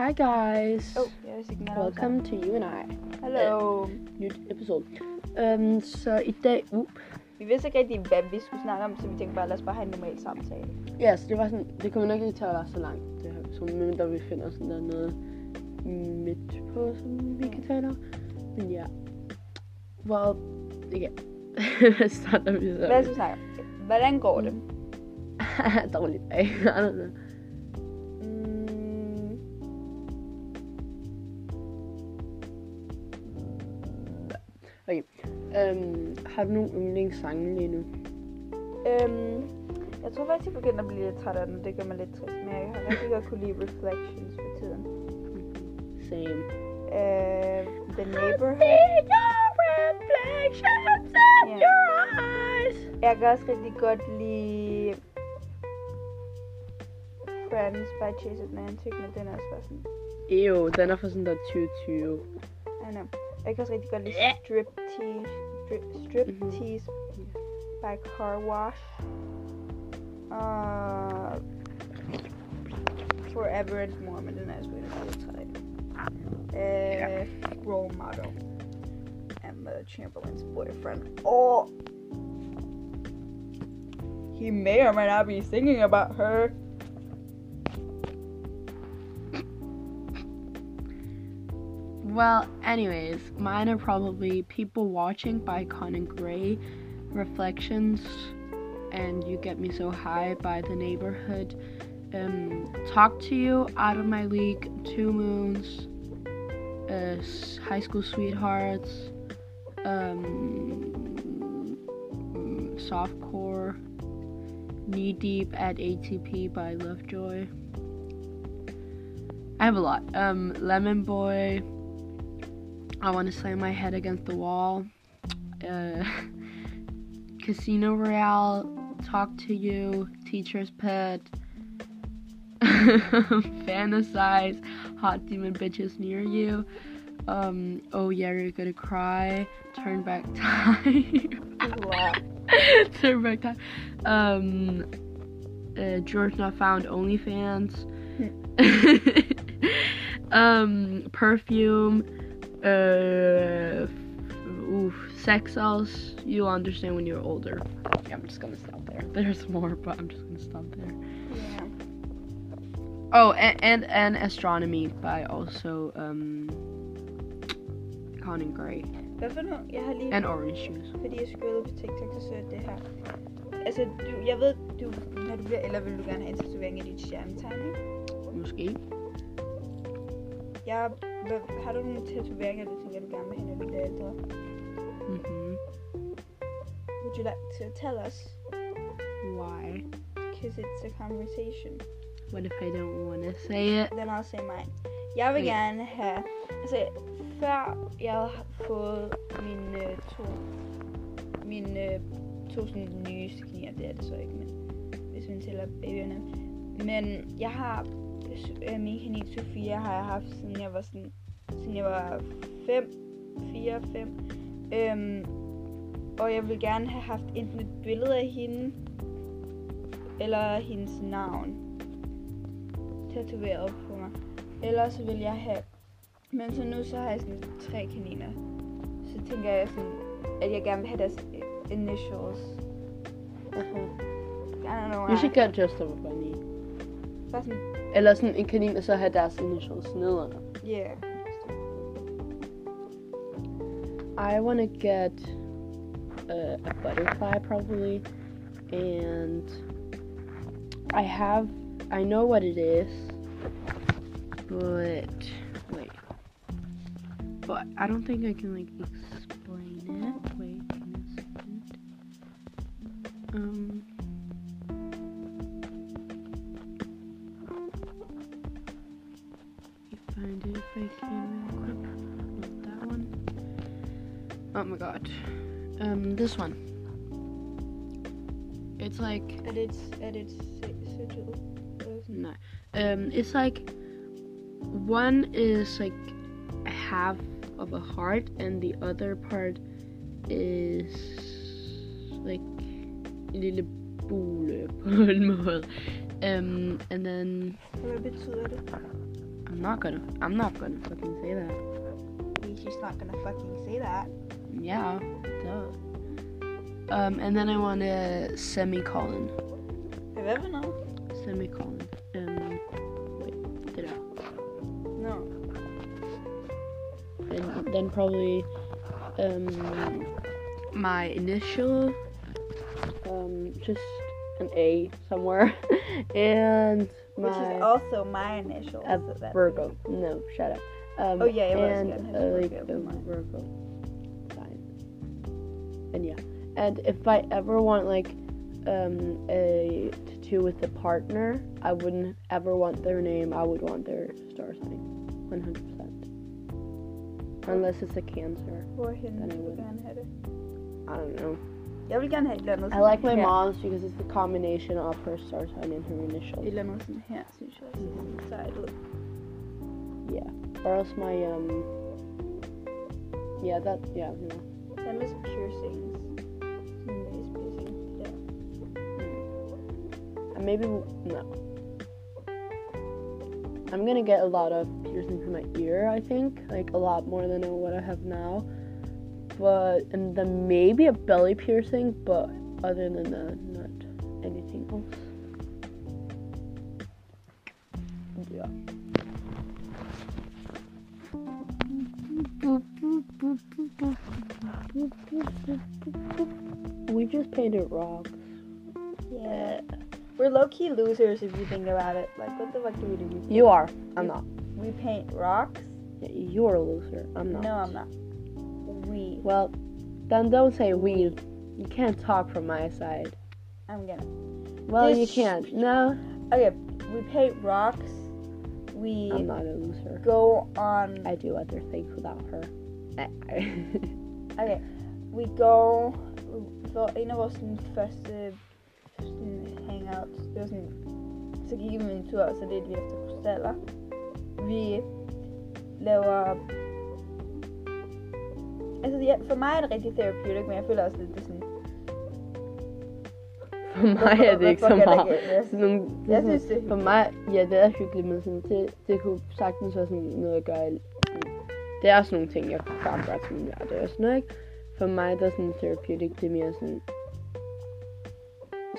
Hi guys. Oh, allerede Welcome to you and I. Hello. Nyt episode. Um, så i dag, uh, Vi vidste ikke rigtig, hvad vi skulle snakke om, så vi tænkte bare, lad os bare have en normal samtale. ja, så det var sådan, det kommer nok ikke til at være så langt, det her episode, medmindre vi finder sådan der noget midt på, som vi kan tale om. Men ja. Well, ja. Hvad starter vi så? Hvad skal vi snakke om? Hvordan går det? Dårligt dag. I don't know. Um, har du nogle yndlingssange lige nu? øhm, jeg tror faktisk, jeg begynder at blive lidt træt af den. Det gør mig lidt trist. Men jeg har rigtig godt kunne lide Reflections for tiden. Same. Øh, The Neighborhood. reflections in your eyes. Jeg kan også rigtig godt lide Friends by Chase Atlantic, men den er også bare sådan, Ew, den er fra sådan der 2020. I know. Jeg kan også rigtig godt lide Strip Tease, strip, strip Mhm. tease by Car Wash. Uh, Forever and More, men den er jeg sgu egentlig lidt træt af. Uh, Role Model. Emma Chamberlain's boyfriend. Oh! He may or may not be thinking about her. Well, anyways, mine are probably People Watching by Conan Gray, Reflections, and You Get Me So High by The Neighbourhood, um, Talk to You, Out of My League, Two Moons, uh, High School Sweethearts, um, Softcore, Knee Deep at ATP by Lovejoy. I have a lot. Um, Lemon Boy. I want to slam my head against the wall. Uh, Casino Royale. Talk to you. Teacher's Pet. Fantasize. Hot demon bitches near you. Um, oh yeah, you're gonna cry. Turn back time. Wow. Turn back time. Um, uh, George Not Found OnlyFans. um, perfume. Uh, oof, sex cells. You'll understand when you're older. Yeah, I'm just gonna stop there. There's more, but I'm just gonna stop there. Yeah. Oh, and and, and astronomy by also um, Conan Gray Hvad for noget? Jeg har lige... and Orange Juice. Fordi jeg scrollede på TikTok, så så jeg det her. Altså, du, jeg ved, du, når du bliver ældre, vil du gerne have en tatovering af dit stjernetegn, ikke? Måske. Jeg, hvad, har du nogle tatoveringer, du tænker, du gerne vil have, når du bliver ældre? Mhm. Would you like to tell us? Why? Because it's a conversation. What if I don't want to say it? Then I'll say mine. Okay. gerne have... Altså, før jeg har fået mine øh, to... Mine øh, to sådan nye er det så ikke, men hvis man tæller babyerne. Men jeg har... Øh, min kanin Sofia har jeg haft, siden jeg var sådan... Siden jeg var 5, 4, 5. Øhm, og jeg vil gerne have haft enten et billede af hende, eller hendes navn tatoveret på mig. Ellers så vil jeg have... Men så nu så har jeg sådan tre kaniner. Så tænker jeg sådan, at jeg gerne vil have deres initials. Uh-huh. I don't know You should why. get just a bunny. Bare sådan, Eller sådan en kanin, og så have deres initials nedenunder. yeah. I want to get a, a butterfly probably, and I have, I know what it is, but wait, but I don't think I can like explain it. Wait, a second. Um. Find it if I can real quick. Not that one. Oh my god. Um, this one. It's like det et, det et si- sigil? Eller sådan- no. Um, it's like one is like half of a heart, and the other part is like en lille bule på en måde. Um, and then Hvad betyder det? I'm not gonna. I'm not gonna fucking say that. He's just not gonna fucking say that. Yeah, duh. Um, and then I want a semicolon. Have you ever know? Semicolon. Um, wait, did I? No. And then probably um my initial um just an A somewhere and Which is also my initials. a so Virgo. No, shut up. Um, Oh, yeah, it was, and yeah, uh, like Virgo. Virgo sign. And yeah, and if I ever want like um a tattoo with a partner, I wouldn't ever want their name. I would want their star sign, one hundred percent. Unless it's a Cancer. Hvorhen Den er vil du ude. gerne have det? I don't know. Jeg vil gerne have et eller I like my mom's because it's the combination of her star sign and her initials. andet sådan her, synes jeg også. Sejt. Yeah. Or else my um. Yeah, that yeah no. Med piercings? Sådan næse piercing. Ja. And maybe no. I'm gonna get a lot of piercings in my ear. I think like a lot more than what I have now. But and then maybe a belly piercing, but other than that, not anything else. Yeah. We just painted rocks. Yeah. We're low-key losers if you think about it. Like, what the fuck do we do? We You are. I'm not. We paint rocks? Yeah, You're a loser. I'm not. No, I'm not. We. Well, then don't say we. You can't talk from my side. I'm gonna. Well, you can't. No, Okay, we paint rocks. We I'm not a loser. go on. I do other things without her. Okay, we go for vores sådan, første sådan, hangouts. Det var sådan, så gik vi en tur, så ledte vi efter krystaller. Vi laver... Altså, ja, for mig er det rigtig therapeutic, men jeg føler også lidt, det er sådan... For mig er det ikke så meget. det ikke- Sådan nogle, det er Jeg sådan, synes, det er for mig, ja, det er hyggeligt, men sådan, det, det kunne sagtens være sådan noget at gøre. Det er sådan nogle ting, jeg kan gøre til min hjerte og sådan noget, ikke? For mig, der er sådan therapeutic, det er mere sådan,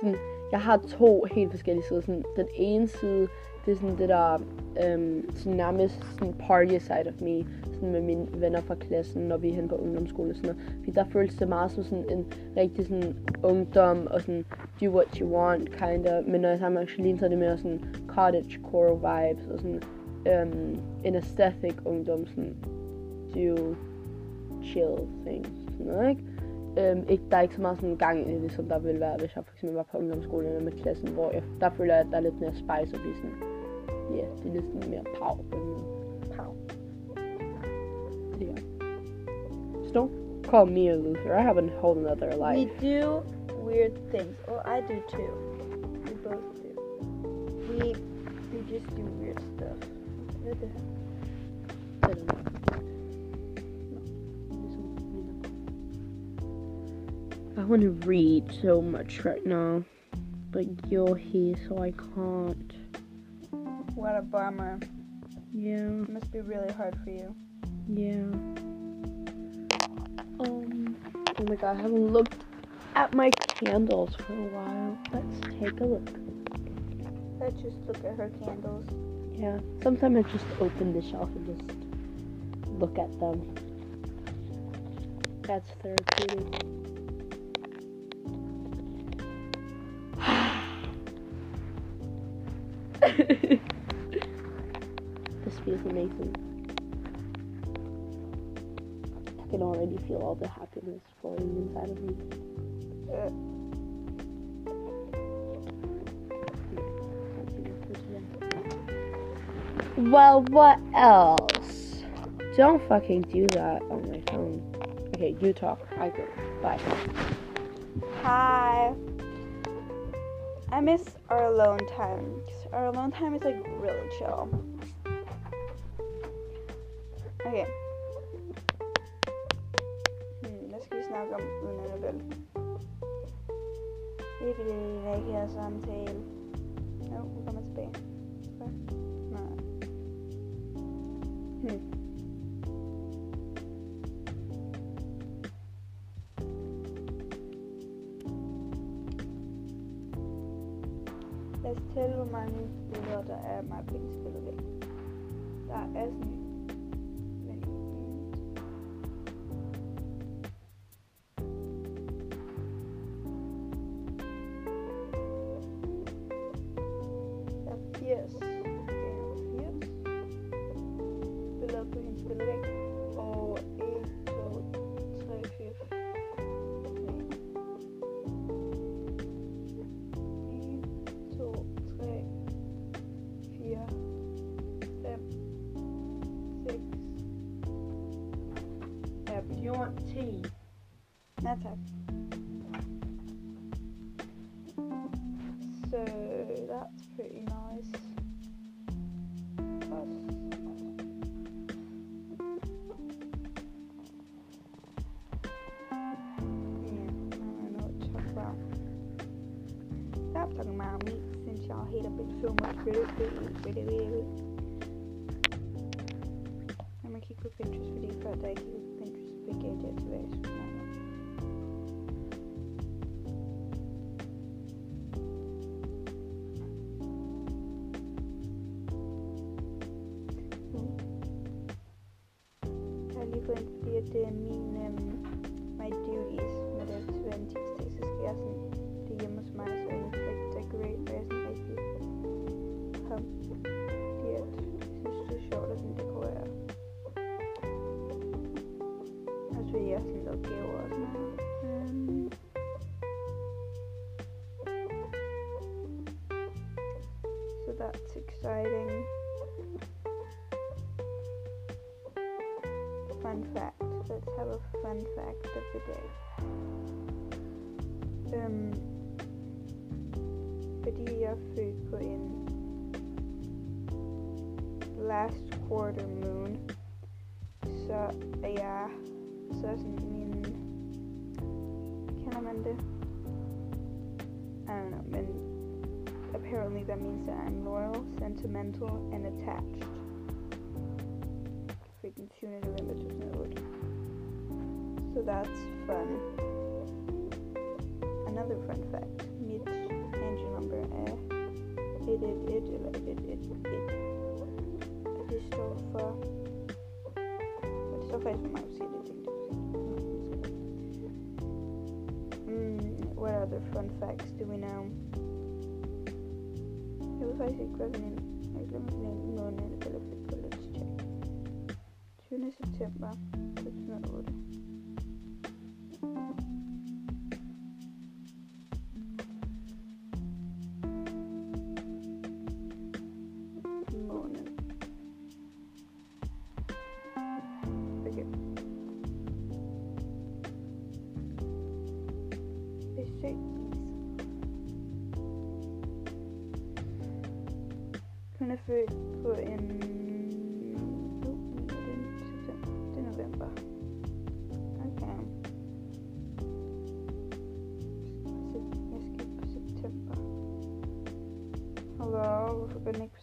sådan, jeg har to helt forskellige sider. Sådan, den ene side, det er sådan det der, øhm, sådan nærmest sådan party side of me, sådan med mine venner fra klassen, når vi er hen på ungdomsskole og sådan noget. Fordi der føles det meget som sådan en rigtig sådan ungdom og sådan do what you want, kind of. Men når jeg er sammen med Angeline, så er det mere sådan cottage core vibes og sådan øhm, en aesthetic ungdom, sådan do chill things, sådan noget, ikke? Øhm, ikke, der er ikke så meget sådan gang i det, som der ville være, hvis jeg for eksempel var på ungdomsskolen eller med klassen, hvor jeg, der føler jeg, at der er lidt mere spice og blive sådan, yeah, det er lidt sådan mere pow. måde. Pow. Ja. So don't call me a loser. I have a whole nother life. We do weird things. Oh, I do too. We both do. We we just do weird stuff. What the hell? I don't know. I want to read so much right now, but you're here, so I can't. What a bummer. Yeah, It must be really hard for you. yeah. Um. Oh my god, I haven't looked at my candles for a while. Let's take a look. Let's just look at her candles. Yeah. Sometimes I just open the shelf and just look at them. That's therapeutic. this feels amazing. I can already feel all the happiness flowing inside of me. Well, what else? Don't fucking do that on my phone. Okay, you talk. I go. Bye. hi. I miss our alone time. Our alone time is like really chill. Okay. Hmm, hvad skal vi snakke om uden Annabelle? Det er fordi, det er ikke her samtale. Nå, no, nu kommer tilbage. Hvad? So that's pretty nice. Stop talking about me since y'all hate a bitch so much. Really, really, really. I'm gonna kigge på Pinterest, fordi før da jeg kiggede på Pinterest, fik jeg det jeg vil like decorate, og jeg er sådan rigtig pumped, fordi at jeg synes, det er sjovt at sådan dekorere. Også fordi jeg har sådan lavet gaver og sådan noget. Um, so that's exciting. Fun fact. Let's have a fun fact of the day. Um, jeg er født på last quarter moon, So, yeah, jeg så er sådan min kender man? I don't know, men apparently that means that I'm loyal, sentimental, and attached. Freaking 20. November 2008. That's fun. Another fun fact. Mit angel number er 111 eller 111. Og det står for... Og det står faktisk for mig at sige det. Mm, what other fun facts do we know? Jeg glemmer, hvilken måned eller fik på Let's Check. 20. september 2008. Måned.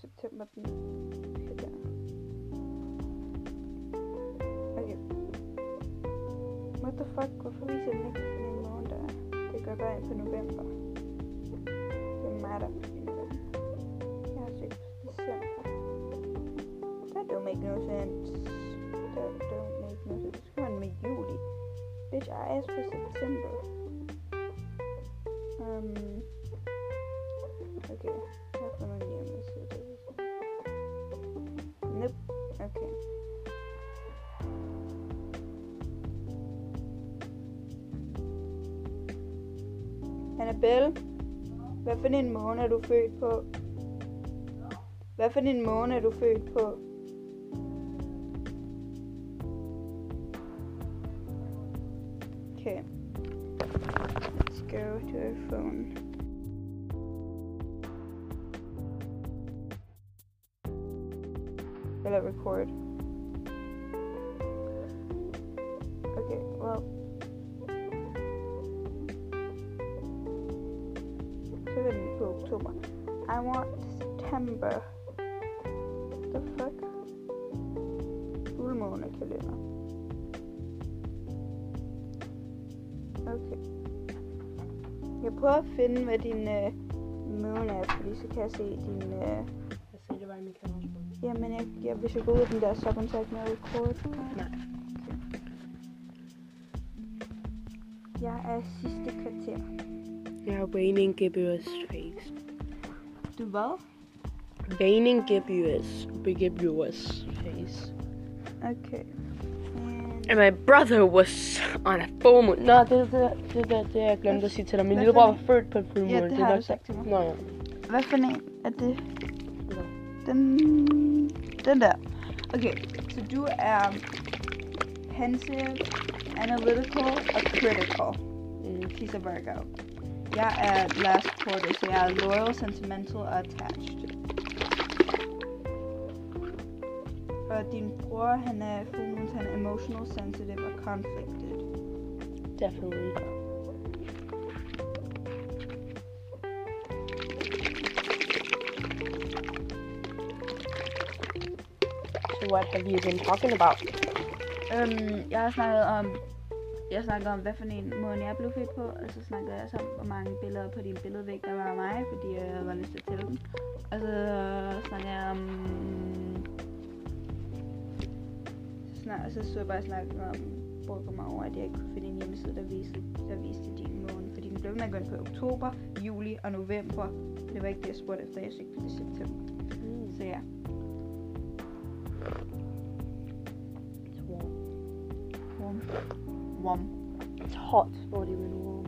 September? Det er november. Okay. What the fuck? Hvorfor viser den ikke, hvilken måned der er? Det ind på november. Det er mig, don't make sense. That don't make no sense. Come on, med juli. Bitch, I asked for September. Um. Okay. Jeg har fundet en hjemmeside. Nope. Okay. Annabelle, hvad for en måned er du født på? Hvad for en måned er du født på? To phone. Will it record? Okay, well. To October. I want September. The fuck? fuldmånekalender. Okay. Jeg prøver at finde, hvad din øh, måne er, fordi så kan jeg se din... Øh, Jeg ser det bare i min kamera. jamen, jeg, jeg, hvis jeg går ud af den der subkontakt med record. Nej. Jeg er sidste kvarter. Jeg har waning gibbous face. Du hvad? Waning gibbous. Gibbous face. Okay. And my brother was on a full moon. Nå, det er det, det, det, det, jeg glemte at sige til dig. Min Hvad lillebror for var født på en fuldmåne. Ja, det har er du sagt til mig. Nå, ja. hvad for en er det? Den, den der. Okay, så du er pensive, analytical og critical. Mm. She's a Virgo. Jeg er last quarter, så jeg er loyal, sentimental og attached. Og din bror, han er moon, han er emotional, sensitive og conflicted. Definitely. So what have you been talking about? Øhm, jeg har snakket om, jeg snakker om, hvad for en måned jeg blev født på, og så snakkede jeg så om, hvor mange billeder på din billedvæg, der var af mig, fordi jeg var lyst til at tælle dem. Og så snakker jeg om, snak, så så jeg bare snakke om, brokker mig over, at jeg ikke kunne finde en hjemmeside, der viste, der viste din måned. Fordi den blev ved med at gå ind på oktober, juli og november. Det var ikke det, jeg spurgte efter, jeg søgte til september. Mm. Så ja. It's warm. Warm. Warm. It's hot, not even warm.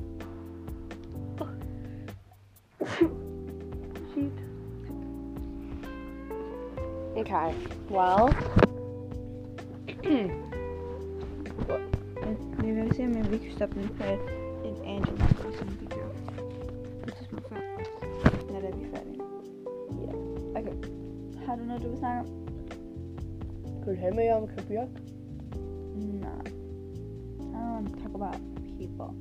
Shit. Okay, well. Men jeg vil se, om vi kan stoppe den på en angel number, som vi gjorde. Så små før. Når der er vi er færdige. Ja. Okay. Har du noget, du vil snakke om? Vil du have med om Kabirk? Nej. I don't want to talk about people.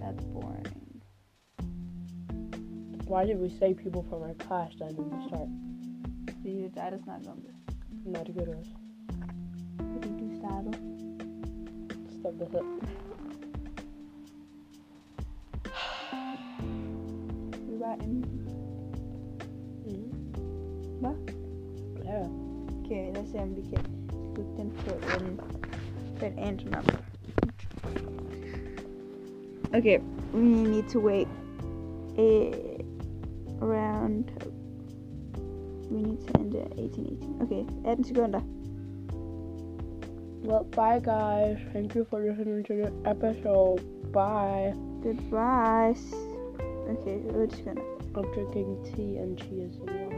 That's boring. Why did we say people from our class then in the start? Er dig, der snakker. Not good us. Du startede. Stop with it. Vi var inde. Mm. Hvad? Yeah. Okay, lad os se, om vi kan slutte den på en, på en number. Okay, we need to wait a, around. We need to end at 1818. Okay, 18 sekunder. Well, bye guys. Thank you for listening to this episode. Bye. Goodbye. Okay, 8 sekunder. I'm drinking tea and water.